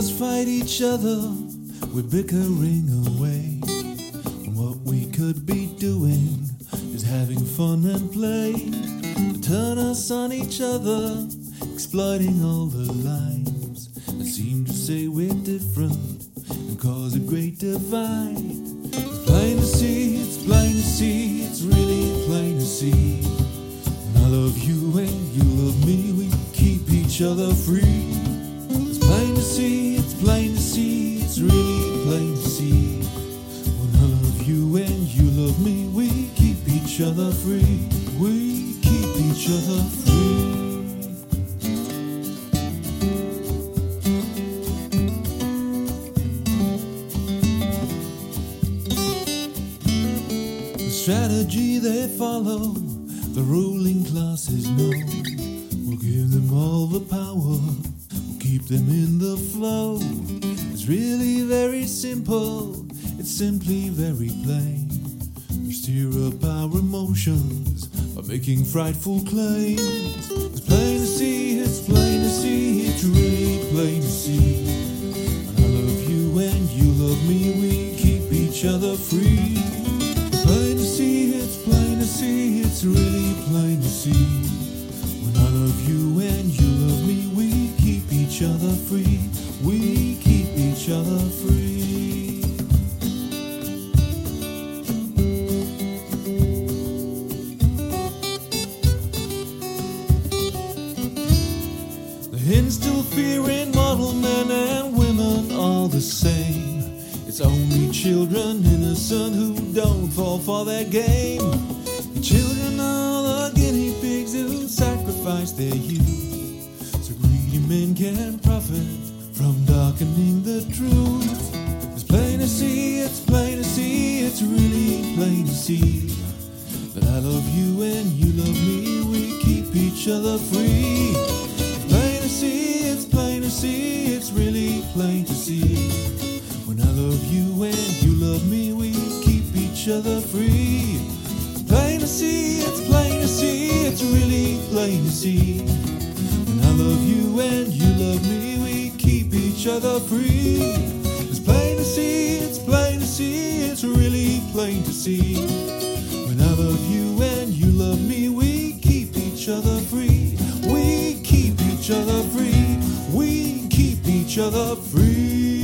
us fight each other, we're bickering away. And what we could be doing is having fun and play. Turn us on each other, exploiting all the lines that seem to say we're different and cause a great divide. It's plain to see, it's plain to see, it's really plain to see. And I love you and you love me, we keep each other free. It's plain to see, it's really plain to see. When I love you and you love me, we keep each other free. We keep each other free. The strategy they follow, the ruling classes know. We'll give them all the power, we'll keep them in the flow. Really very simple, it's simply very plain. We steer up our emotions by making frightful claims. It's plain to see, it's plain to see, it's really plain to see. I love you and you love me, we keep each other free. It's plain to see, it's plain to see, it's really plain to see. Other free. We keep each other free. The instill fear in mortal men and women all the same. It's only children innocent who don't fall for their game. The children are the guinea pigs who sacrifice their youth. Men can profit from darkening the truth. It's plain to see, it's plain to see, it's really plain to see. That I love you and you love me, we keep each other free. It's plain to see, it's plain to see, it's really plain to see. When I love you and you love me, we keep each other free. It's plain to see, it's plain to see, it's really plain to see. And you love me, we keep each other free. It's plain to see, it's plain to see, it's really plain to see. When I love you and you love me, we keep each other free. We keep each other free. We keep each other free.